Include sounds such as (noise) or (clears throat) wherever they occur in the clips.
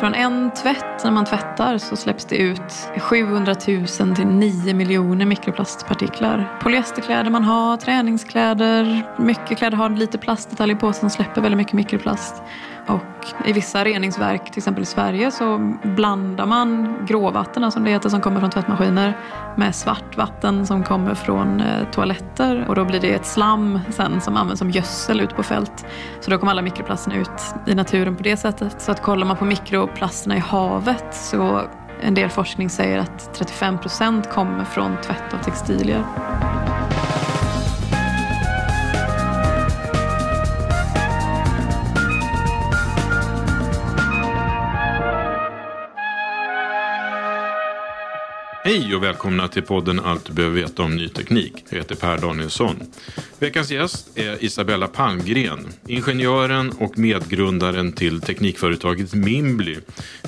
Från en tvätt, när man tvättar, så släpps det ut 700 000 till 9 miljoner mikroplastpartiklar. Polyesterkläder man har, träningskläder, mycket kläder har lite plastdetaljer på sig som släpper väldigt mycket mikroplast. Och i vissa reningsverk, till exempel i Sverige, så blandar man gråvatten, som det heter, som kommer från tvättmaskiner med svart vatten som kommer från eh, toaletter. Och då blir det ett slam sen som används som gödsel ut på fält. Så då kommer alla mikroplasterna ut i naturen på det sättet. Så att kollar man på mikroplasterna i havet så en del forskning säger att 35 procent kommer från tvätt av textilier. Hej och välkomna till podden Allt du behöver veta om ny teknik. Jag heter Per Danielsson. Veckans gäst är Isabella Palmgren, ingenjören och medgrundaren till teknikföretaget Mimbly.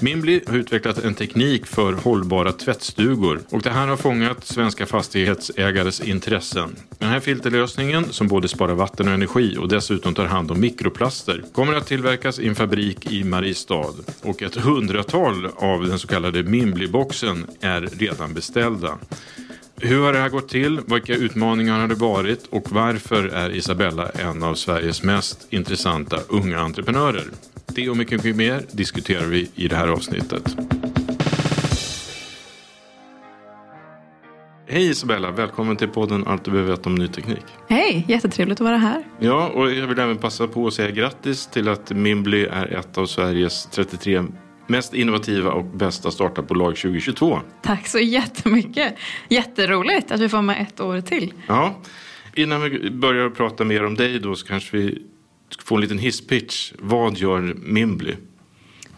Mimbly har utvecklat en teknik för hållbara tvättstugor och det här har fångat svenska fastighetsägares intressen. Den här filterlösningen som både sparar vatten och energi och dessutom tar hand om mikroplaster kommer att tillverkas i en fabrik i Mariestad och ett hundratal av den så kallade Mimbly-boxen är redan beställda. Hur har det här gått till? Vilka utmaningar har det varit? Och varför är Isabella en av Sveriges mest intressanta unga entreprenörer? Det och mycket, mycket mer diskuterar vi i det här avsnittet. Hej Isabella, välkommen till podden Allt du behöver veta om ny teknik. Hej, jättetrevligt att vara här. Ja, och jag vill även passa på att säga grattis till att Mimbly är ett av Sveriges 33 mest innovativa och bästa startupbolag 2022. Tack så jättemycket. Jätteroligt att vi får med ett år till. Ja, innan vi börjar prata mer om dig då så kanske vi får en liten hisspitch. Vad gör Mimbly?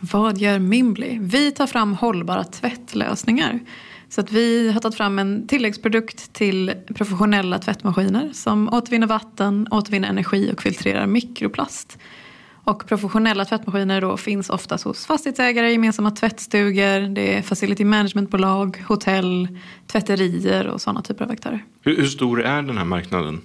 Vad gör Mimbly? Vi tar fram hållbara tvättlösningar. Så att vi har tagit fram en tilläggsprodukt till professionella tvättmaskiner som återvinner vatten, återvinner energi och filtrerar mikroplast. Och professionella tvättmaskiner då finns oftast hos fastighetsägare, gemensamma tvättstugor, det är facility managementbolag, hotell, tvätterier och sådana typer av aktörer. Hur, hur stor är den här marknaden?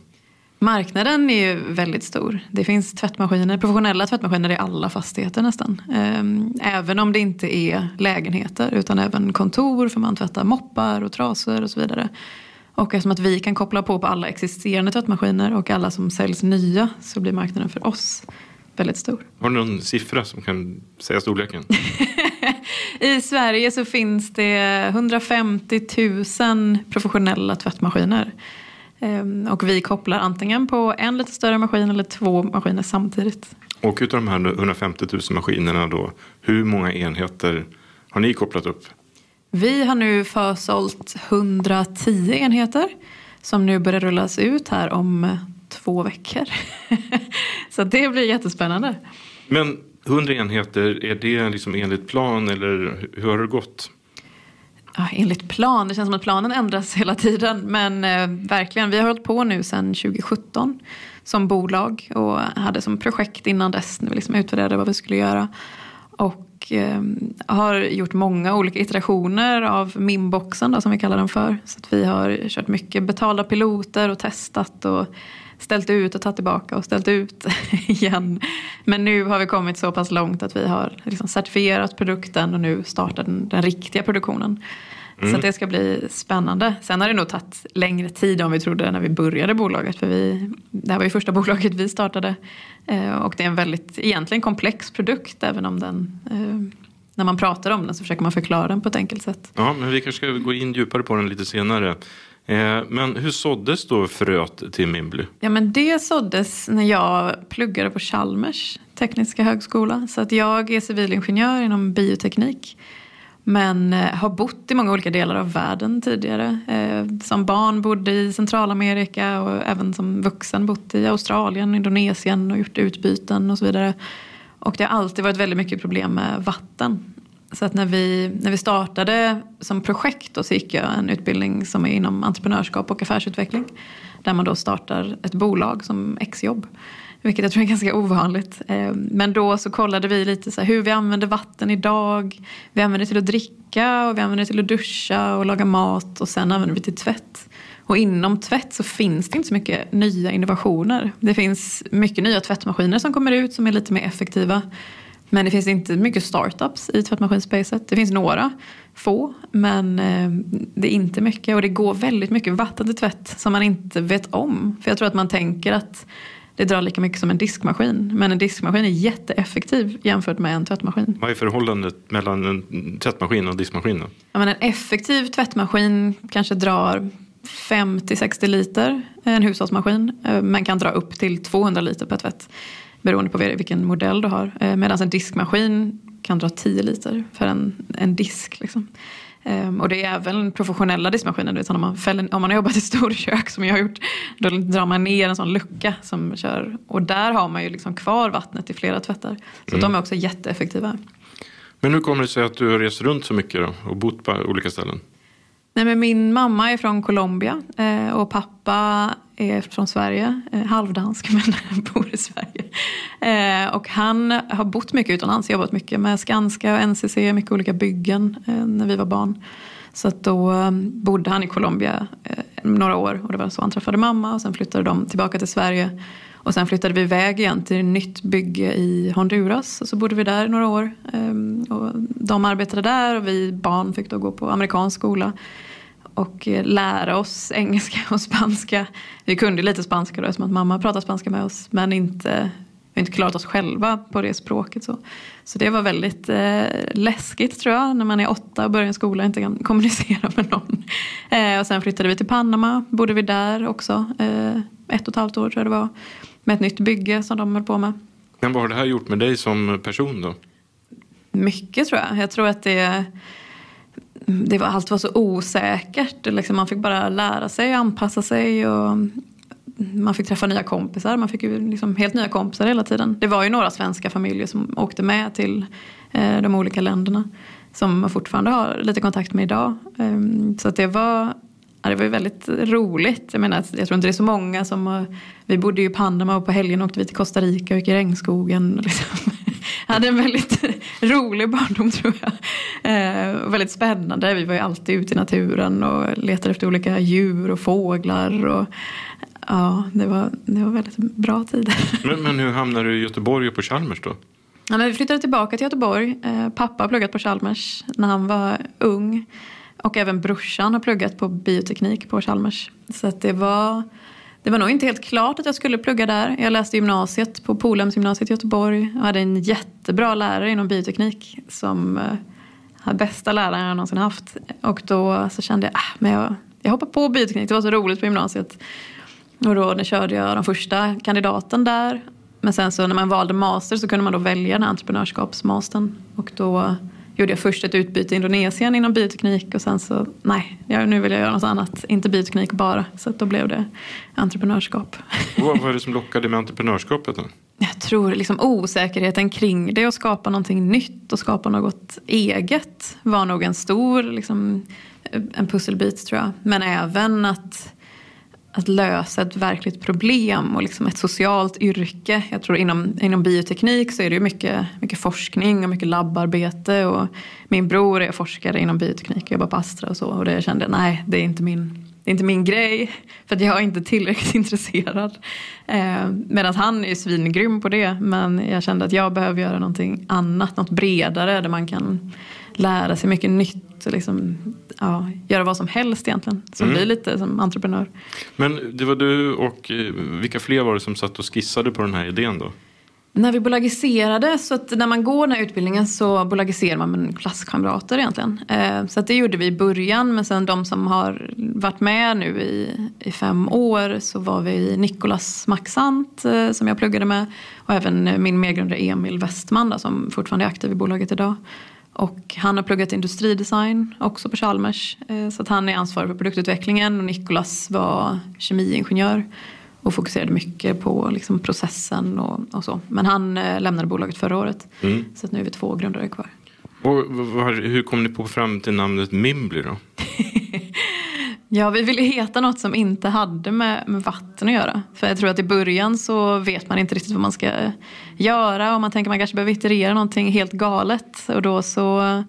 Marknaden är ju väldigt stor. Det finns tvättmaskiner, professionella tvättmaskiner i alla fastigheter nästan. Ehm, även om det inte är lägenheter utan även kontor för man tvättar moppar och trasor och så vidare. Och eftersom att vi kan koppla på på alla existerande tvättmaskiner och alla som säljs nya så blir marknaden för oss väldigt stor. Har du någon siffra som kan säga storleken? (laughs) I Sverige så finns det 150 000 professionella tvättmaskiner. Ehm, och vi kopplar antingen på en lite större maskin eller två maskiner samtidigt. Och utav de här 150 000 maskinerna då, hur många enheter har ni kopplat upp? Vi har nu försålt 110 enheter som nu börjar rullas ut här om två veckor. (laughs) Så det blir jättespännande. Men 100 enheter, är det liksom enligt plan eller hur har det gått? ja, enligt plan. Det känns som att planen ändras hela tiden. Men eh, verkligen, vi har hållit på nu sedan 2017 som bolag och hade som projekt innan dess när vi liksom utvärderade vad vi skulle göra. Och eh, har gjort många olika iterationer av Mimboxen då, som vi kallar den för. Så vi har kört mycket betalda piloter och testat och ställt ut och tagit tillbaka och ställt ut (laughs) igen. Men nu har vi kommit så pass långt att vi har liksom certifierat produkten och nu startar den, den riktiga produktionen. Mm. Så det ska bli spännande. Sen har det nog tagit längre tid än vi trodde när vi började bolaget. För vi, det här var ju första (laughs) bolaget vi startade. Eh, och det är en väldigt egentligen komplex produkt även om den eh, när man pratar om den så försöker man förklara den på ett enkelt sätt. Ja, men vi kanske ska gå in djupare på den lite senare. Eh, men hur såddes då fröet till Mimbly? Ja, men det såddes när jag pluggade på Chalmers tekniska högskola. Så att jag är civilingenjör inom bioteknik. Men eh, har bott i många olika delar av världen tidigare. Eh, som barn bodde i Centralamerika och även som vuxen bott i Australien, Indonesien och gjort utbyten och så vidare. Och det har alltid varit väldigt mycket problem med vatten. Så att när vi, när vi startade som projekt då, så gick jag en utbildning som är inom entreprenörskap och affärsutveckling. Där man då startar ett bolag som exjobb. Vilket jag tror är ganska ovanligt. Eh, men då så kollade vi lite så hur vi använder vatten idag. Vi använder det till att dricka och vi använder det till att duscha och laga mat och sen använder vi det till tvätt. Och inom tvätt så finns det inte så mycket nya innovationer. Det finns mycket nya tvättmaskiner som kommer ut som är lite mer effektiva. Men det finns inte mycket startups i tvättmaskinspacet. Det finns några, få, men eh, det är inte mycket. Och det går väldigt mycket vatten till tvätt som man inte vet om. För jag tror att man tänker att det drar lika mycket som en diskmaskin. Men en diskmaskin är jätteeffektiv jämfört med en tvättmaskin. Vad är förhållandet mellan en tvättmaskin och diskmaskin? Ja, men en effektiv tvättmaskin kanske drar 50-60 liter, en hushållsmaskin. Eh, men kan dra upp till 200 liter per tvätt. Beroende på vilken modell du har. Eh, medan en diskmaskin kan dra 10 liter för en, en disk. Liksom. Um, och det är även professionella diskmaskiner. Vet, om, man fäller, om man har jobbat i storkök som jag har gjort. Då drar man ner en sån lucka som kör. Och där har man ju liksom kvar vattnet i flera tvättar. Så mm. de är också jätteeffektiva. Men hur kommer det sig att du har rest runt så mycket då, och bott på olika ställen? Nej, men min mamma är från Colombia eh, och pappa är från Sverige, eh, halvdansk (laughs) men bor i Sverige. Eh, och han har bott mycket utomlands, jobbat mycket med Skanska och NCC, mycket olika byggen eh, när vi var barn. Så att då bodde han i Colombia några år och det var så han träffade mamma och sen flyttade de tillbaka till Sverige. Och sen flyttade vi iväg igen till ett nytt bygge i Honduras. Och så bodde vi där några år. Och de arbetade där och vi barn fick då gå på amerikansk skola och eh, lära oss engelska och spanska. Vi kunde lite spanska då eftersom att mamma pratade spanska med oss men inte, vi inte klarat oss själva på det språket. Så, så det var väldigt eh, läskigt tror jag när man är åtta och börjar en skola och inte kan kommunicera med någon. Eh, och sen flyttade vi till Panama, bodde vi där också eh, ett och ett halvt år tror jag det var. Med ett nytt bygge som de höll på med. Men vad har det här gjort med dig som person då? Mycket tror jag. Jag tror att det det var, allt var så osäkert. Liksom man fick bara lära sig och anpassa sig. Och man fick träffa nya kompisar. Man fick ju liksom helt nya kompisar hela tiden. Det var ju några svenska familjer som åkte med till eh, de olika länderna. Som man fortfarande har lite kontakt med idag. Ehm, så att det var Ja, det var ju väldigt roligt. Jag menar, jag tror inte det är så många som... Vi bodde ju i Panama och på helgen åkte vi till Costa Rica och gick i regnskogen. (laughs) Liksom hade en väldigt (laughs) rolig barndom tror jag. Eh, väldigt spännande. Vi var ju alltid ute i naturen och letade efter olika djur och fåglar. Och, ja, det var, det var väldigt bra tider. (laughs) Men, men hur hamnade du i Göteborg och på Chalmers då? Ja, men vi flyttade tillbaka till Göteborg. Eh, pappa har pluggat på Chalmers när han var ung. Och även brorsan har pluggat på bioteknik på Chalmers. Så att det var det var nog inte helt klart att jag skulle plugga där. Jag läste gymnasiet på Polhemsgymnasiet i Göteborg och hade en jättebra lärare inom bioteknik som uh, bästa läraren jag någonsin haft. Och då så kände jag, ah, men jag, jag hoppar på bioteknik, det var så roligt på gymnasiet. Och då körde jag den första kandidaten där. Men sen så när man valde master så kunde man då välja den här entreprenörskapsmastern. Och då gjorde jag först ett utbyte i Indonesien inom bioteknik och sen så nej, nu vill jag göra något annat. Inte bioteknik bara. Så då blev det entreprenörskap. vad var det som lockade med entreprenörskapet då? jag tror liksom osäkerheten kring det och skapa någonting nytt och skapa något eget var nog en stor liksom, en pusselbit tror jag. Men även att, att lösa ett verkligt problem och liksom ett socialt yrke. Jag tror inom, inom bioteknik så är det ju mycket, mycket forskning och mycket labbarbete. Och min bror är forskare inom bioteknik och jobbar på Astra och så. Och det kände jag, nej det är inte min det är inte min grej. För att jag är inte tillräckligt (laughs) intresserad. Eh, Medan han är svingrym på det. Men jag kände att jag behöver göra någonting annat. Något bredare där man kan lära sig mycket nytt. Och liksom, ja, göra vad som helst egentligen. Som mm. blir lite som entreprenör. Men det var du och eh, vilka fler var det som satt och skissade på den här idén då? När vi bolagiserade, så att när man går den här utbildningen så bolagiserar man med klasskamrater egentligen. Eh, så att det gjorde vi i början men sen de som har varit med nu i, i fem år så var vi Nikolas Maxant eh, som jag pluggade med och även min medgrundare Emil Westman då, som fortfarande är aktiv i bolaget idag. Och han har pluggat industridesign också på Chalmers eh, så att han är ansvarig för produktutvecklingen och Nikolas var kemiingenjör och fokuserade mycket på liksom processen och, och, så. Men han eh, lämnade bolaget förra året. Mm. Så nu är vi två grundare kvar. Och var, hur kom ni på fram till namnet Mimbly då? (laughs) ja, vi ville heta något som inte hade med, med, vatten att göra. För jag tror att i början så vet man inte riktigt vad man ska göra och man tänker att man kanske behöver iterera någonting helt galet. Och då så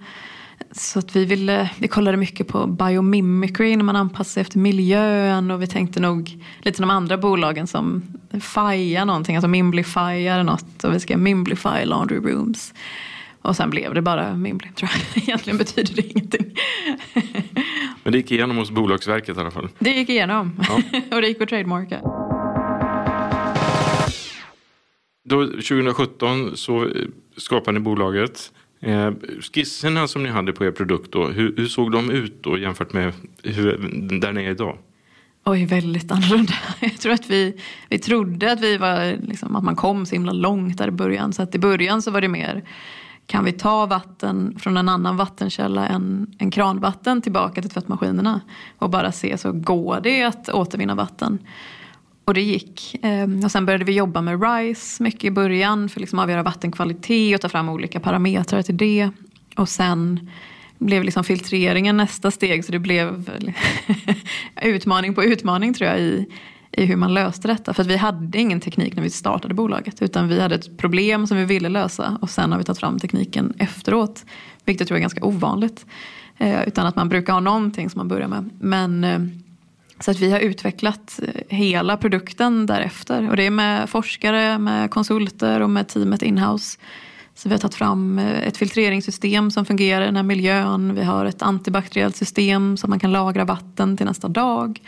så att vi, ville, vi kollade mycket på biomimicry när man anpassar sig efter miljön och vi tänkte nog lite de andra bolagen som FIA någonting, alltså Mimblify eller något och vi ska Mimblify laundry rooms. Och sen blev det bara Mimbly tror jag. (laughs) Egentligen betyder det ingenting. Men det gick igenom hos Bolagsverket i alla fall? Det gick igenom ja. (laughs) och det gick att trademarka. Då, 2017 så skapade ni bolaget. Eh, skisserna som ni hade på er produkt då, hur, hur, såg de ut då jämfört med hur, där ni är idag? Oj, väldigt annorlunda. (laughs) Jag tror att vi, vi trodde att, vi var, liksom, att man kom så himla långt där i början. Så att i början så var det mer, kan vi ta vatten från en annan vattenkälla än, än kranvatten tillbaka till tvättmaskinerna? Och bara se, så går det att återvinna vatten? Och det gick. Ehm, och sen började vi jobba med RISE mycket i början för att liksom avgöra vattenkvalitet och ta fram olika parametrar till det. Och sen blev liksom filtreringen nästa steg så det blev (laughs) utmaning på utmaning tror jag i, i hur man löste detta. För vi hade ingen teknik när vi startade bolaget utan vi hade ett problem som vi ville lösa och sen har vi tagit fram tekniken efteråt. Vilket jag tror är ganska ovanligt. Eh, utan att man brukar ha någonting som man börjar med. Men eh, så att vi har utvecklat eh, hela produkten därefter. Och det är med forskare, med konsulter och med teamet inhouse. Så vi har tagit fram eh, ett filtreringssystem som fungerar i den här miljön. Vi har ett antibakteriellt system så att man kan lagra vatten till nästa dag.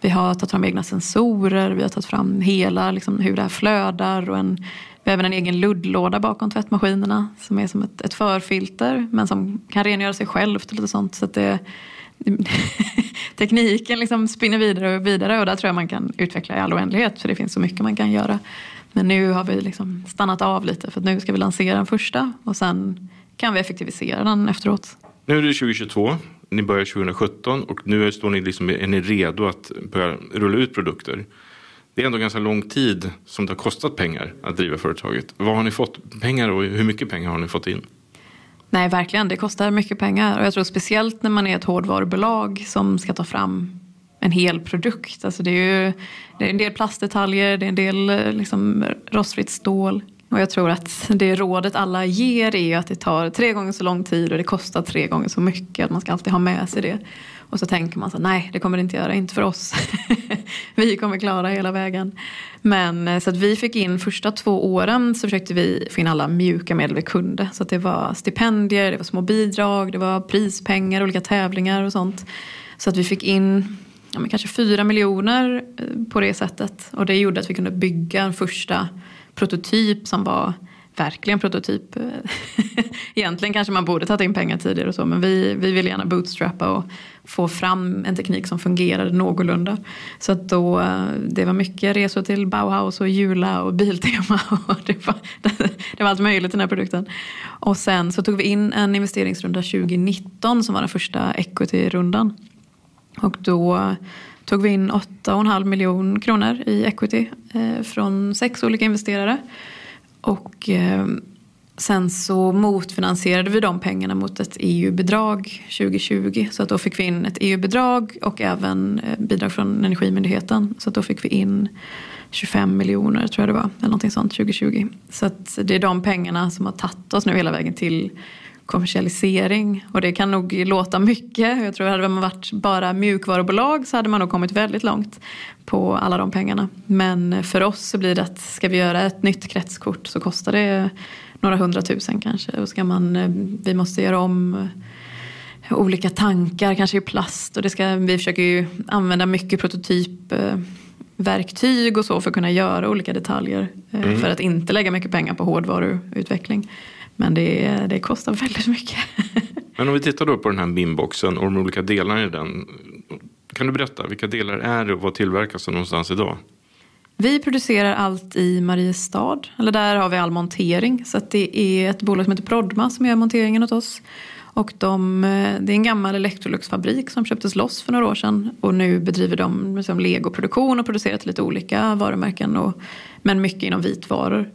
Vi har tagit fram egna sensorer, vi har tagit fram hela liksom, hur det här flödar. Och en, vi har även en egen luddlåda bakom tvättmaskinerna som är som ett, ett förfilter men som kan rengöra sig självt och lite sånt. Så det, (laughs) tekniken liksom spinner vidare och vidare och där tror jag man kan utveckla i all oändlighet för det finns så mycket man kan göra. Men nu har vi liksom stannat av lite för nu ska vi lansera den första och sen kan vi effektivisera den efteråt. Nu är det 2022, ni börjar 2017 och nu står ni liksom, är ni redo att börja rulla ut produkter. Det är ändå ganska lång tid som det har kostat pengar att driva företaget. Vad har ni fått pengar och hur mycket pengar har ni fått in? Nej, verkligen. Det kostar mycket pengar. Och jag tror speciellt när man är ett hårdvarubolag som ska ta fram en hel produkt. Alltså det, är ju, det är en del plastdetaljer, det är en del eh, liksom, rostfritt stål. Och jag tror att det rådet alla ger är att det tar tre gånger så lång tid och det kostar tre gånger så mycket. Att man ska alltid ha med sig det. Och så tänker man så nej det kommer det inte göra, inte för oss. (laughs) vi kommer klara hela vägen. Men eh, så att vi fick in första två åren så försökte vi få in alla mjuka medel vi kunde. Så att det var stipendier, det var små bidrag, det var prispengar, olika tävlingar och sånt. Så att vi fick in ja, men kanske fyra miljoner eh, på det sättet. Och det gjorde att vi kunde bygga en första prototyp som var verkligen prototyp. (laughs) Egentligen kanske man borde tagit in pengar tidigare och så men vi, vi ville gärna bootstrappa och få fram en teknik som fungerade någorlunda. Så att då, eh, det var mycket resor till Bauhaus och Jula och Biltema (laughs) och det var, (laughs) det var allt möjligt i den här produkten. Och sen så tog vi in en investeringsrunda 2019 som var den första equity-rundan. Och då tog vi in 8,5 miljoner kronor i equity eh, från sex olika investerare. Och eh, sen så motfinansierade vi de pengarna mot ett EU-bidrag 2020. Så att då fick vi in ett EU-bidrag och även eh, bidrag från Energimyndigheten. Så att då fick vi in 25 miljoner tror jag det var, eller någonting sånt 2020. Så att det är de pengarna som har tagit oss nu hela vägen till kommersialisering. Och det kan nog låta mycket. Jag tror hade man varit bara mjukvarubolag så hade man nog kommit väldigt långt på alla de pengarna. Men för oss så blir det att ska vi göra ett nytt kretskort så kostar det några hundratusen kanske. Och ska man, eh, vi måste göra om olika tankar, kanske i plast. Och det ska, vi försöker ju använda mycket prototypverktyg och så för att kunna göra olika detaljer. Eh, mm. För att inte lägga mycket pengar på hårdvaruutveckling. Men det, det kostar väldigt mycket. (laughs) Men om vi tittar då på den här BIM-boxen och de olika delarna i den. Kan du berätta, vilka delar är det och vad tillverkas det någonstans idag? Vi producerar allt i Mariestad, eller där har vi all montering. Så det är ett bolag som heter Prodma som gör monteringen åt oss. Och de, det är en gammal Electrolux-fabrik som köptes loss för några år sedan. Och nu bedriver de liksom legoproduktion och producerar till lite olika varumärken. Och, men mycket inom vitvaror.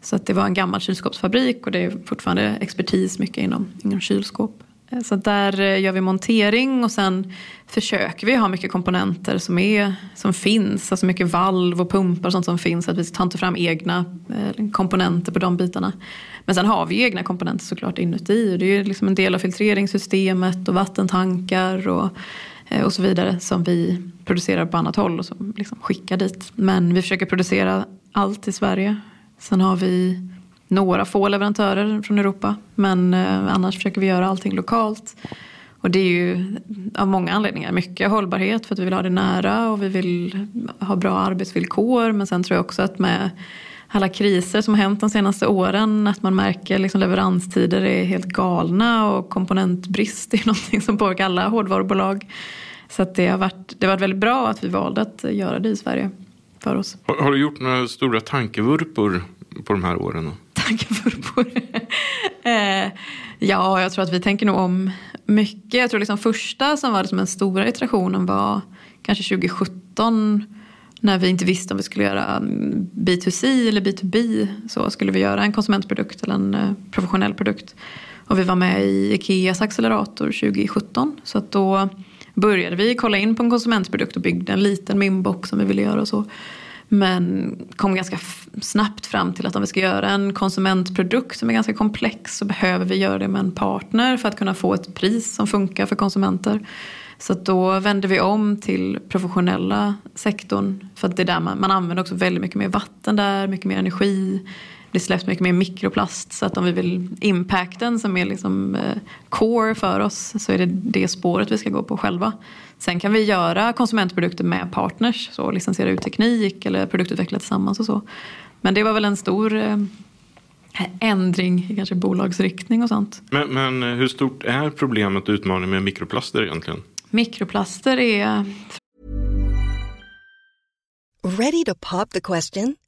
Så att det var en gammal kylskåpsfabrik och det är fortfarande expertis mycket inom, inom kylskåp. Eh, så där eh, gör vi montering och sen försöker vi ha mycket komponenter som, är, som finns. Alltså mycket valv och pumpar och sånt som finns. Så att vi tar inte fram egna eh, komponenter på de bitarna. Men sen har vi egna komponenter såklart inuti. Det är liksom en del av filtreringssystemet och vattentankar och, och så vidare. Som vi producerar på annat håll och som liksom skickar dit. Men vi försöker producera allt i Sverige. Sen har vi några få leverantörer från Europa. Men eh, annars försöker vi göra allting lokalt. Och det är ju av många anledningar. Mycket hållbarhet för att vi vill ha det nära och vi vill ha bra arbetsvillkor. Men sen tror jag också att med alla kriser som har hänt de senaste åren. Att man märker liksom leveranstider är helt galna och komponentbrist är (laughs) någonting som påverkar alla hårdvarubolag. Så att det, har varit, det har varit väldigt bra att vi valde att göra det i Sverige för oss. Har, har du gjort några stora tankevurpor på de här åren? (laughs) Tankevurpor? (laughs) eh, ja, jag tror att vi tänker nog om mycket. Jag tror liksom första som var liksom den stora iterationen var kanske 2017 när vi inte visste om vi skulle göra B2C eller B2B. Så skulle vi göra en konsumentprodukt eller en eh, professionell produkt. Och vi var med i Ikeas accelerator 2017. Så att då började vi kolla in på en konsumentprodukt och byggde en liten minbox som vi ville göra och så. Men kom ganska snabbt fram till att om vi ska göra en konsumentprodukt som är ganska komplex så behöver vi göra det med en partner för att kunna få ett pris som funkar för konsumenter. Så då vände vi om till professionella sektorn. För att det är där man, man använder också väldigt mycket mer vatten där, mycket mer energi det släpps mycket mer mikroplast. Så att om vi vill impacten som är liksom eh, core för oss så är det det spåret vi ska gå på själva. Sen kan vi göra konsumentprodukter med partners, så licensiera ut teknik eller produktutveckla tillsammans och så. Men det var väl en stor eh, ändring i kanske bolagsriktning och sånt. Men, men eh, hur stort är problemet och utmaningen med mikroplaster egentligen? Mikroplaster är... Ready to pop the question?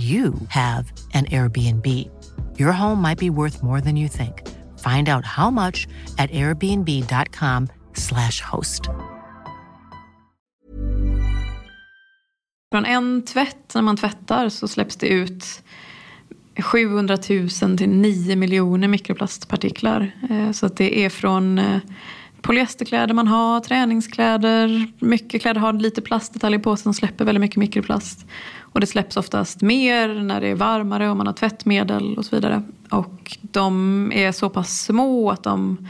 you have an Airbnb. Your home might be worth more than you think. Find out how much at airbnb.com slash host. Från en tvätt, när man tvättar, så släpps det ut 700 000 till 9 miljoner mikroplastpartiklar. Eh, så att det är från eh, polyesterkläder man har, träningskläder, mycket kläder har lite plastdetaljer på sig som släpper väldigt mycket mikroplast. Och det släpps oftast mer när det är varmare och man har tvättmedel och så vidare. Och de är så pass små att de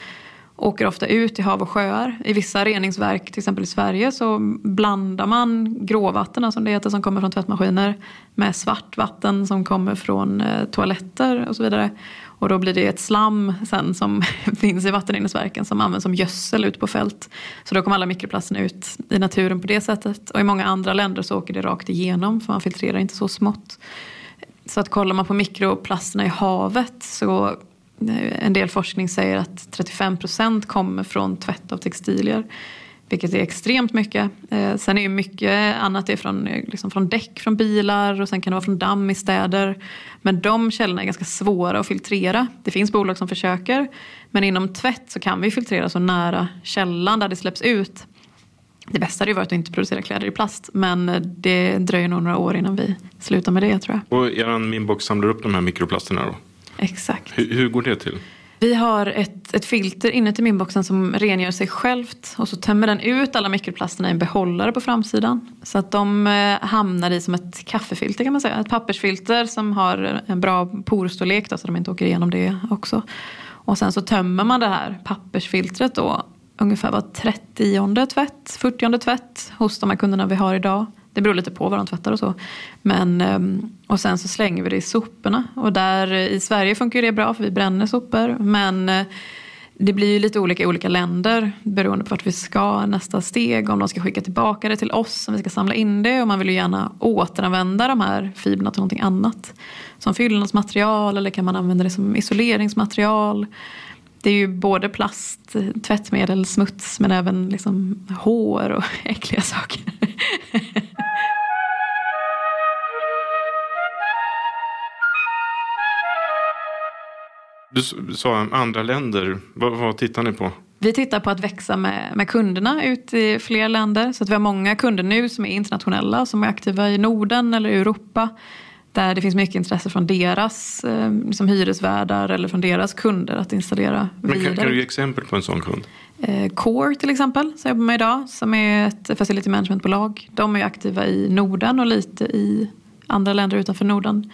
åker ofta ut i hav och sjöar. I vissa reningsverk, till exempel i Sverige, så blandar man gråvatten, som det heter, som kommer från tvättmaskiner med svart vatten som kommer från eh, toaletter och så vidare. Och då blir det ett slam sen som (laughs) finns i vattenreningsverken som används som gödsel ut på fält. Så då kommer alla mikroplasterna ut i naturen på det sättet. Och i många andra länder så åker det rakt igenom för man filtrerar inte så smått. Så att kollar man på mikroplasterna i havet så en del forskning säger att 35 procent kommer från tvätt av textilier. Vilket är extremt mycket. Eh, sen är ju mycket annat är från, eh, liksom från däck från bilar och sen kan det vara från damm i städer. Men de källorna är ganska svåra att filtrera. Det finns bolag som försöker. Men inom tvätt så kan vi filtrera så nära källan där det släpps ut. Det bästa hade ju varit att inte producera kläder i plast. Men eh, det dröjer nog några år innan vi slutar med det tror jag. Och er Minbox samlar upp de här mikroplasterna då? Exakt. Hur, hur går det till? Vi har ett, ett filter inuti minboxen som rengör sig självt och så tömmer den ut alla mikroplasterna i en behållare på framsidan. Så att de eh, hamnar i som ett kaffefilter kan man säga. Ett pappersfilter som har en bra porstorlek då, så de inte åker igenom det också. Och sen så tömmer man det här pappersfiltret då ungefär var 30 tvätt, 40 tvätt hos de här kunderna vi har idag. Det beror lite på vad de tvättar och så. Men, ehm, och sen så slänger vi det i soporna. Och där eh, i Sverige funkar det bra för vi bränner sopor. Men eh, det blir ju lite olika i olika länder beroende på vart vi ska nästa steg. Om de ska skicka tillbaka det till oss, om vi ska samla in det. Och man vill ju gärna återanvända de här fibrerna till någonting annat. Som fyllnadsmaterial eller kan man använda det som isoleringsmaterial. Det är ju både plast, tvättmedel, smuts men även liksom hår och (laughs) äckliga saker. Du sa andra länder. Vad, vad tittar ni på? Vi tittar på att växa med, med kunderna ut i fler länder. Så att vi har många kunder nu som är internationella, som är aktiva i Norden eller Europa. Där det finns mycket intresse från deras eh, liksom hyresvärdar eller från deras kunder att installera Men kan, kan du ge exempel på en sån kund? Eh, Core till exempel, som jag jobbar med idag, som är ett facility managementbolag. De är aktiva i Norden och lite i andra länder utanför Norden.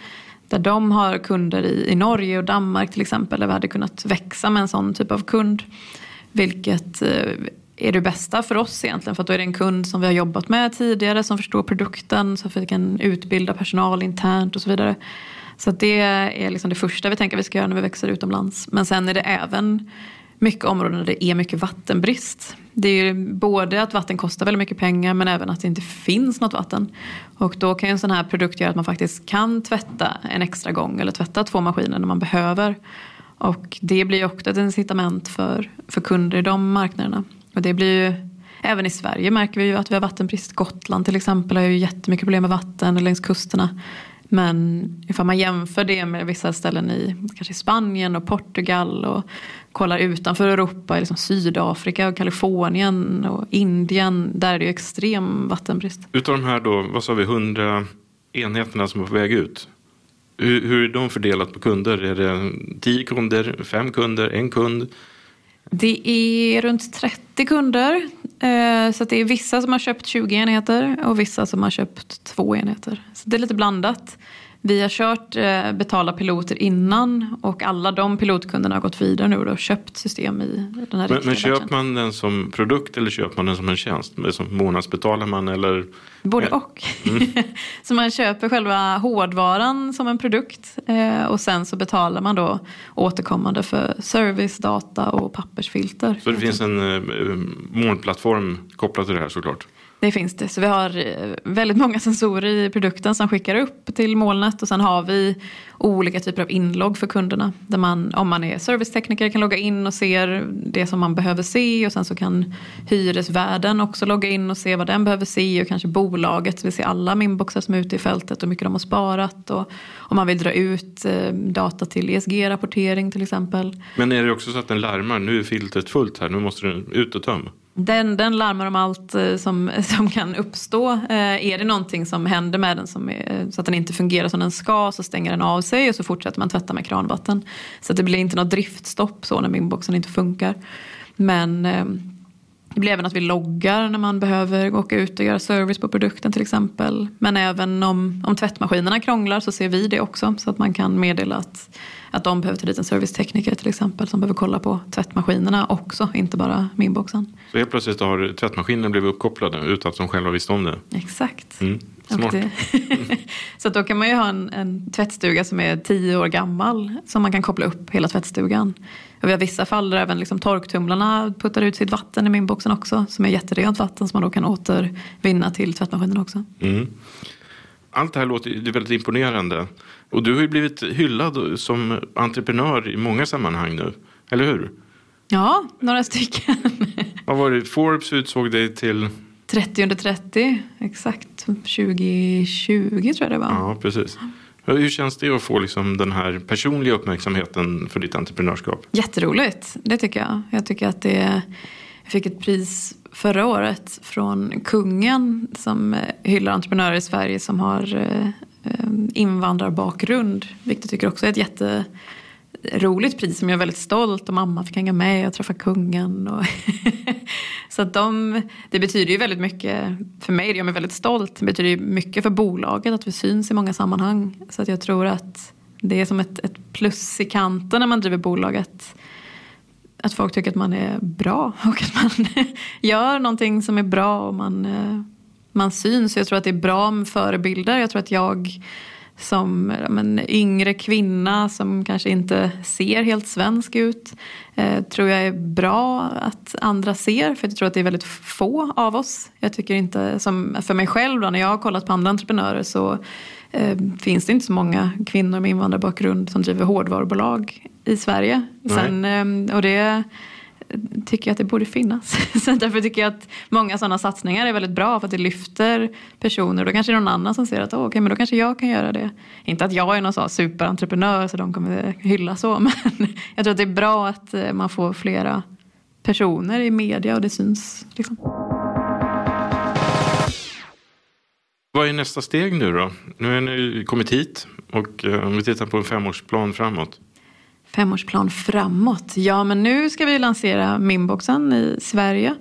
Där de har kunder i, i Norge och Danmark till exempel. Där vi hade kunnat växa med en sån typ av kund. Vilket eh, är det bästa för oss egentligen. För att då är det en kund som vi har jobbat med tidigare. Som förstår produkten. Så att vi kan utbilda personal internt och så vidare. Så det är liksom det första vi tänker vi ska göra när vi växer utomlands. Men sen är det även mycket områden där det är mycket vattenbrist. Det är både att vatten kostar väldigt mycket pengar men även att det inte finns något vatten. Och då kan en sån här produkt göra att man faktiskt kan tvätta en extra gång eller tvätta två maskiner när man behöver. Och det blir också ett incitament för, för kunder i de marknaderna. Och det blir ju, även i Sverige märker vi ju att vi har vattenbrist. Gotland till exempel har ju jättemycket problem med vatten längs kusterna. Men ifall man jämför det med vissa ställen i kanske Spanien och Portugal och kollar utanför Europa, liksom Sydafrika och Kalifornien och Indien, där är det ju extrem vattenbrist. Utav de här då, vad sa vi, 100 enheterna som är på väg ut. Hur, hur är de fördelat på kunder? Är det 10 kunder, 5 kunder, en kund? Det är runt 30 kunder. Eh, så det är vissa som har köpt 20 enheter och vissa som har köpt två enheter. Så det är lite blandat. Vi har kört eh, betala piloter innan och alla de pilotkunderna har gått vidare nu och köpt system i den här Men, men köper man den som produkt eller köper man den som en tjänst? Som månadsbetalar man eller? Både och. Mm. (laughs) så man köper själva hårdvaran som en produkt eh, och sen så betalar man då återkommande för service, data och pappersfilter. Så det finns en eh, molnplattform kopplad till det här såklart? Det finns det. Så vi har eh, väldigt många sensorer i produkten som skickar upp till molnet och sen har vi olika typer av inlogg för kunderna. Där man, om man är servicetekniker kan logga in och se det som man behöver se och sen så kan hyresvärden också logga in och se vad den behöver se och kanske bolaget vill se alla minboxar som är ute i fältet och hur mycket de har sparat och om man vill dra ut eh, data till ESG-rapportering till exempel. Men är det också så att den larmar, nu är filtret fullt här, nu måste den ut och tömma? Den, den larmar om allt eh, som, (laughs) som kan uppstå. Eh, är det någonting som händer med den som är, eh, så att den inte fungerar som den ska så stänger den av sig och så fortsätter man tvätta med kranvatten. Så det blir inte något driftstopp så när inboxen inte funkar. Men eh, det blir även att vi loggar när man behöver åka ut och göra service på produkten till exempel. Men även om, om tvättmaskinerna krånglar så ser vi det också. Så att man kan meddela att, att de behöver ta dit en servicetekniker till exempel. Som behöver kolla på tvättmaskinerna också, inte bara minboxen. Så helt plötsligt har tvättmaskinen blivit uppkopplade utan att de själva visste om det? Exakt. Mm. Smart. (laughs) så då kan man ju ha en, en tvättstuga som är tio år gammal. Som man kan koppla upp hela tvättstugan. Och vi har vissa fall där även liksom torktumlarna puttar ut sitt vatten i minboxen också. Som är jätterent vatten som man då kan återvinna till tvättmaskinen också. Mm. Allt det här låter ju väldigt imponerande. Och du har ju blivit hyllad som entreprenör i många sammanhang nu. Eller hur? Ja, några stycken. (laughs) Vad var det? Forbes utsåg dig till? 30 under 30, exakt. 2020 tror jag det var. Ja, precis. Hur känns det att få liksom den här personliga uppmärksamheten för ditt entreprenörskap? Jätteroligt, det tycker jag. Jag tycker att det... Jag fick ett pris förra året från kungen som eh, hyllar entreprenörer i Sverige som har eh, eh, invandrarbakgrund. Vilket jag tycker också är ett jätteroligt pris som jag är väldigt stolt och mamma fick hänga med och träffa kungen. Och (laughs) så att de, det betyder ju väldigt mycket för mig, det gör mig väldigt stolt. Det betyder ju mycket för bolaget att vi syns i många sammanhang. Så att jag tror att det är som ett, ett plus i kanten när man driver bolaget. Att folk tycker att man är bra (laughs) och att man gör någonting som är bra och man, eh, man syns. Jag tror att det är bra med förebilder. Jag tror att jag som men, yngre kvinna som kanske inte ser helt svensk ut. Eh, tror jag är bra att andra ser för jag tror att det är väldigt få av oss. Jag tycker inte, som för mig själv då, när jag har kollat på andra entreprenörer så finns det inte så många kvinnor med invandrarbakgrund som driver hårdvarubolag i Sverige. Sen, eh, och det tycker jag att det borde finnas. (laughs) Så därför tycker jag att många sådana satsningar är väldigt bra för att det lyfter personer. Då kanske det är någon annan som ser att oh, okay, men då kanske jag kan göra det. Inte att jag är någon sån superentreprenör så de kommer hylla så. (laughs) Men jag tror att det är bra att eh, man får flera personer i media och det syns. Liksom. Vad är nästa steg nu då? Nu har ni kommit hit och eh, om vi tittar på en femårsplan framåt. Femårsplan framåt. Ja, men nu ska vi lansera Minboxen i Sverige.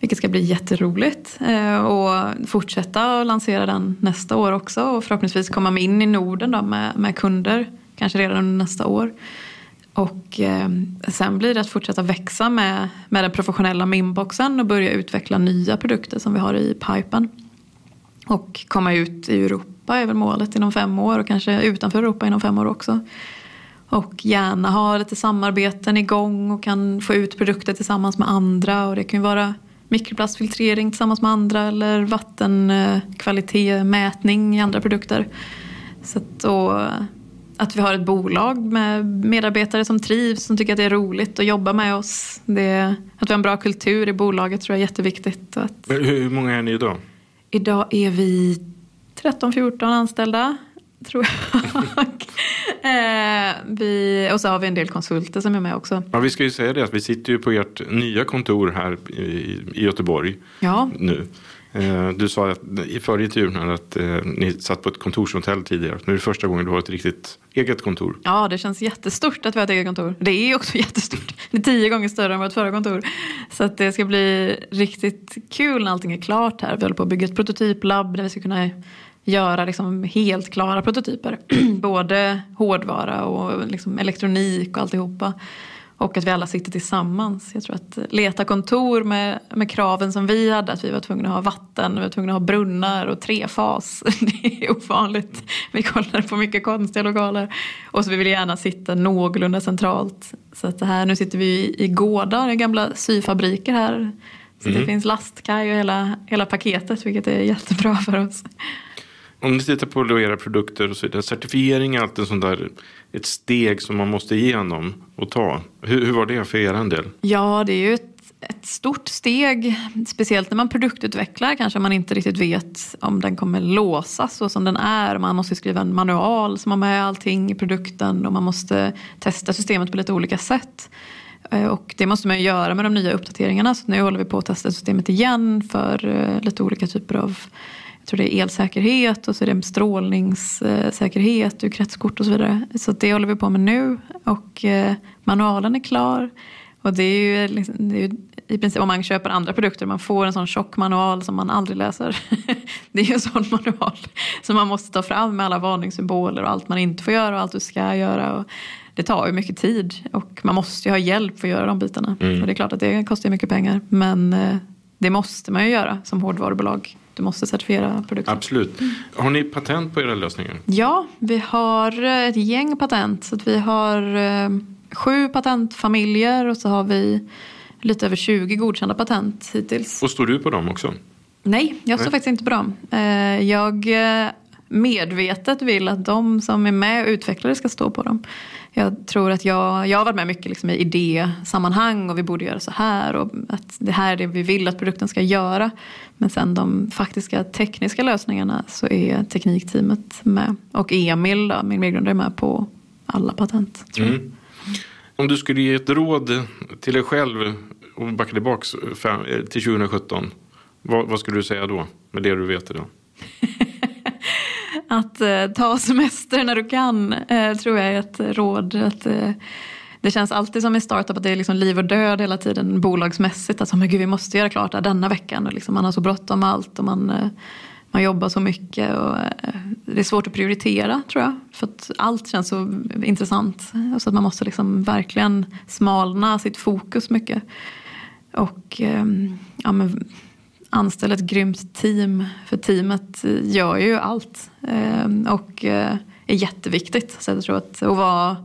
Vilket ska bli jätteroligt. Eh, och fortsätta att lansera den nästa år också. Och förhoppningsvis komma in i Norden då med, med kunder. Kanske redan under nästa år. Och eh, sen blir det att fortsätta växa med, med den professionella Minboxen. Och börja utveckla nya produkter som vi har i pipen. Och komma ut i Europa är väl målet inom fem år. Och kanske utanför Europa inom fem år också. Och gärna ha lite samarbeten igång och kan få ut produkter tillsammans med andra. Och det kan ju vara mikroplastfiltrering tillsammans med andra eller vattenkvalitetmätning i andra produkter. Så att, och, att vi har ett bolag med medarbetare som trivs, som tycker att det är roligt att jobba med oss. Det, att vi har en bra kultur i bolaget tror jag är jätteviktigt. Att, hur många är ni idag? Idag är vi 13-14 anställda. tror jag. (laughs) eh, vi, och så har vi en del konsulter som är med också. Ja, vi ska ju säga det att vi sitter ju på ert nya kontor här i, i Göteborg Ja. nu. Eh, du sa att, i förra intervjun här att eh, ni satt på ett kontorshotell tidigare. Nu är det första gången du har ett riktigt eget kontor. Ja, det känns jättestort att vi har ett eget kontor. Det är också (laughs) jättestort. Det är tio gånger större än vårt förra kontor. Så att det ska bli riktigt kul när allting är klart här. Vi håller på att bygga ett prototyplabb där vi ska kunna göra liksom helt klara prototyper. (clears throat) Både hårdvara och liksom elektronik och alltihopa. Och att vi alla sitter tillsammans. Jag tror att leta kontor med, med kraven som vi hade, att vi var tvungna att ha vatten, vi var tvungna att ha brunnar och trefas. (laughs) Det är ovanligt. Vi kollade på mycket konstiga lokaler. Och så vi ville gärna sitta någorlunda centralt. Så att det här, nu sitter vi i, i gårdar, i gamla syfabriker här. Så det Mm. finns lastkaj och hela, hela paketet, vilket är jättebra för oss. Om ni tittar på era produkter och så vidare. Certifiering är alltid sånt där, ett steg som man måste igenom och ta. Hur, hur var det för er del? Ja, det är ju ett, ett stort steg. Speciellt när man produktutvecklar kanske man inte riktigt vet om den kommer låsas så som den är. Man måste skriva en manual som har med allting i produkten och man måste testa systemet på lite olika sätt. Eh, och det måste man ju göra med de nya uppdateringarna. Så nu håller vi på att testa systemet igen för eh, lite olika typer av tror det är elsäkerhet och så är det strålningssäkerhet ur kretskort och så vidare. Så det håller vi på med nu och eh, manualen är klar. Och det är ju, liksom, det är ju i princip om man köper andra produkter, man får en sån tjock manual som man aldrig läser. (laughs) det är ju en sån manual som man måste ta fram med alla varningssymboler och allt man inte får göra och allt du ska göra. Och det tar ju mycket tid och man måste ju ha hjälp för att göra de bitarna. Mm. Och det är klart att det kostar mycket pengar men eh, det måste man ju göra som hårdvarubolag. Du måste certifiera produkter. Absolut. Har ni patent på era lösningar? Ja, vi har eh, ett gäng patent. Så vi har eh, sju patentfamiljer och så har vi lite över 20 godkända patent hittills. Och står du på dem också? Nej, jag står Nej. faktiskt inte på dem. Eh, Jag medvetet vill att de som är med och utvecklar det ska stå på dem. Jag tror att jag, jag har varit med mycket liksom i idésammanhang och vi borde göra så här och att det här är det vi vill att produkten ska göra. Men sen de faktiska tekniska lösningarna så är teknikteamet med. Och Emil, då, min medgrundare, är med på alla patent. Mm. Om du skulle ge ett råd till dig själv och backa tillbaka eh, till 2017. Vad, vad skulle du säga då med det du vet idag? (laughs) Att eh, ta (laughs) semester när du kan eh, tror jag är ett råd. Att, eh, det känns alltid som i startup att det är liksom liv och död hela tiden bolagsmässigt. Alltså, men gud, vi måste göra klart det här denna veckan. Och liksom, man har så bråttom med allt och man, eh, man jobbar så mycket. Och, eh, det är svårt att prioritera tror jag. För att allt känns så intressant. Så att man måste liksom verkligen smalna sitt fokus mycket. Och eh, ja, men, anställa ett grymt team. För teamet eh, gör ju allt. Ehm, eh, och är jätteviktigt. Så jag tror att, och vara,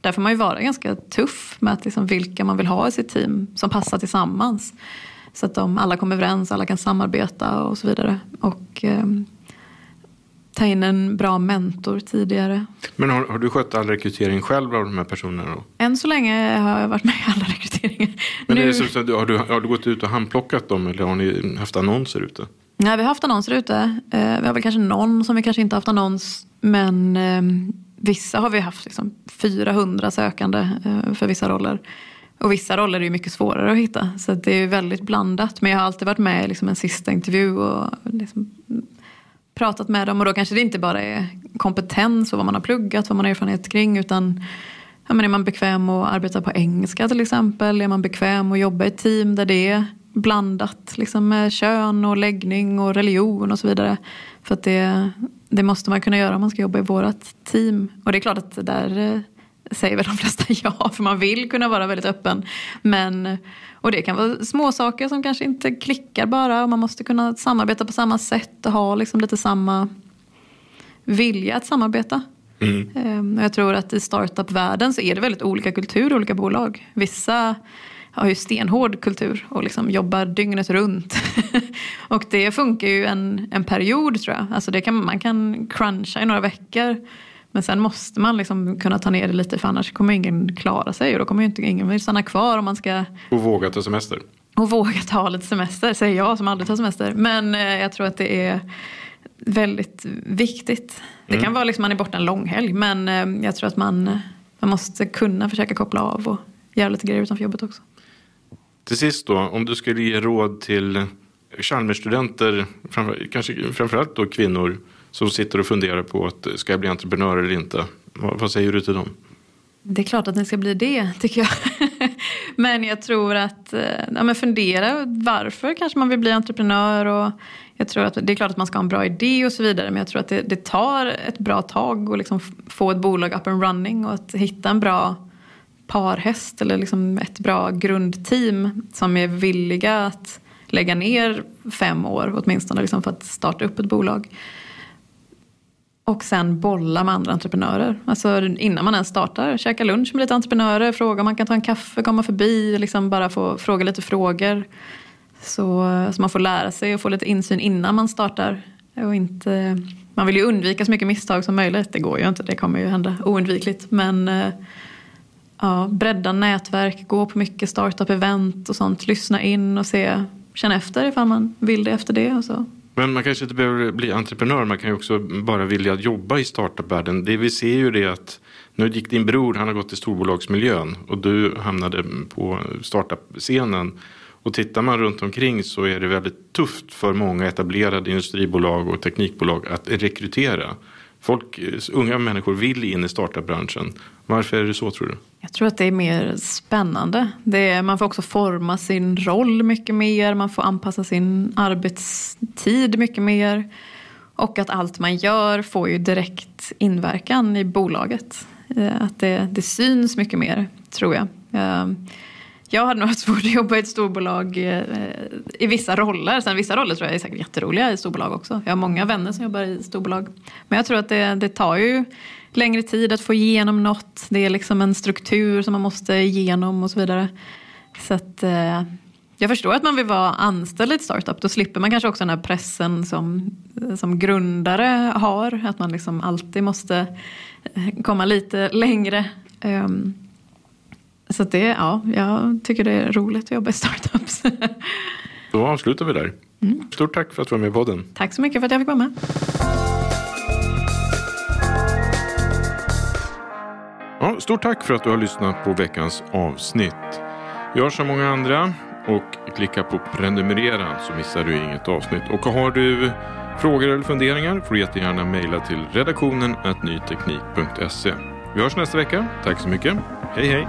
där får man ju vara ganska tuff med att liksom vilka man vill ha i sitt team. Som passar tillsammans. Så att de alla kommer överens, alla kan samarbeta och så vidare. Och eh, ta in en bra mentor tidigare. Men har, har du skött all rekrytering själv av de här personerna? Då? Än så länge har jag varit med i alla rekryteringar. Men Nu- är det så, så, har, du, har du gått ut och handplockat dem eller har ni haft annonser ute? Nej, vi har haft annonser ute. Eh, vi har väl kanske någon som vi kanske inte haft annons. Men eh, vissa har vi haft liksom 400 sökande eh, för vissa roller. Och vissa roller är ju mycket svårare att hitta. Så det är väldigt blandat. Men jag har alltid varit med i liksom en sista intervju och liksom pratat med dem. Och då kanske det inte bara är kompetens och vad man har pluggat, vad man har erfarenhet kring. Utan ja, men är man bekväm att arbeta på engelska till exempel? Är man bekväm att jobba i ett team där det är blandat liksom med kön och läggning och religion och så vidare. För att det, det måste man kunna göra om man ska jobba i vårt team. Och det är klart att där eh, säger väl de flesta (laughs) ja, för man vill kunna vara väldigt öppen. Men, och det kan vara små saker som kanske inte klickar bara. Och man måste kunna samarbeta på samma sätt och ha liksom lite samma vilja att samarbeta. Ehm, och Jag tror att i startup-världen så är det väldigt olika kultur olika bolag. Vissa har ju stenhård kultur och liksom jobbar dygnet runt. (laughs) och det funkar ju en, en period tror jag. Alltså det kan, man kan cruncha i några veckor. Men sen måste man liksom kunna ta ner det lite för annars kommer ingen klara sig. Och då kommer inte ingen vill stanna kvar om man ska Och våga ta semester? och våga ta lite semester, säger jag som aldrig tar semester. Men eh, jag tror att det är väldigt viktigt. Det Mm. kan vara liksom man är borta en långhelg men eh, jag tror att man, man måste kunna försöka koppla av och göra lite grejer utanför jobbet också. Till sist då, om du skulle ge råd till Chalmersstudenter, framför, kanske framförallt då kvinnor som sitter och funderar på att ska jag bli entreprenör eller inte? Vad, vad säger du till dem? Det är klart att ni ska bli det, tycker jag. (laughs) men jag tror att, eh, ja men fundera varför kanske man vill bli entreprenör och jag tror att det är klart att man ska ha en bra idé och så vidare men jag tror att det, det tar ett bra tag att liksom få ett bolag up and running och att hitta en bra parhäst eller liksom ett bra grundteam som är villiga att lägga ner fem år åtminstone liksom för att starta upp ett bolag. Och sen bolla med andra entreprenörer. Alltså innan man ens startar, käka lunch med lite entreprenörer, fråga om man kan ta en kaffe, komma förbi, liksom bara få fråga lite frågor. Så, så man får lära sig och få lite insyn innan man startar. Och inte, man vill ju undvika så mycket misstag som möjligt. Det går ju inte, det kommer ju hända oundvikligt. Men eh, ja, bredda nätverk, gå på mycket startup-event och sånt. Lyssna in och se, känna efter ifall man vill det efter det. Och så. Men man kanske inte behöver bli entreprenör, man kan ju också bara vilja jobba i startupvärlden. Det vi ser ju det att nu gick din bror, han har gått till storbolagsmiljön och du hamnade på startup-scenen. Och tittar man runt omkring så är det väldigt tufft för många etablerade industribolag och teknikbolag att rekrytera. Folk, eh, unga människor vill in i startupbranschen. Varför är det så tror du? Jag tror att det är mer spännande. Det är, man får också forma sin roll mycket mer. Man får anpassa sin arbetstid mycket mer. Och att allt man gör får ju direkt inverkan i bolaget. Eh, att det, det syns mycket mer, tror jag. Eh, jag hade nog haft svårt att jobba i ett storbolag eh, i vissa roller. Sen vissa roller tror jag är säkert jätteroliga i storbolag också. Jag har många vänner som jobbar i storbolag. Men jag tror att det, det tar ju längre tid att få igenom något. Det är liksom en struktur som man måste igenom och så vidare. Så att, eh, jag förstår att man vill vara anställd i ett startup. Då slipper man kanske också den här pressen som, som grundare har. Att man liksom alltid måste eh, komma lite längre. Um, så det, ja, jag tycker det är roligt att jobba i startups. (laughs) Då avslutar vi där. Stort tack för att du var med i podden. Tack så mycket för att jag fick vara med. Ja, stort tack för att du har lyssnat på veckans avsnitt. Gör som många andra och klicka på prenumerera så missar du inget avsnitt. Och har du frågor eller funderingar får du jättegärna mejla till redaktionen nyteknik.se. Vi hörs nästa vecka. Tack så mycket. Hej hej!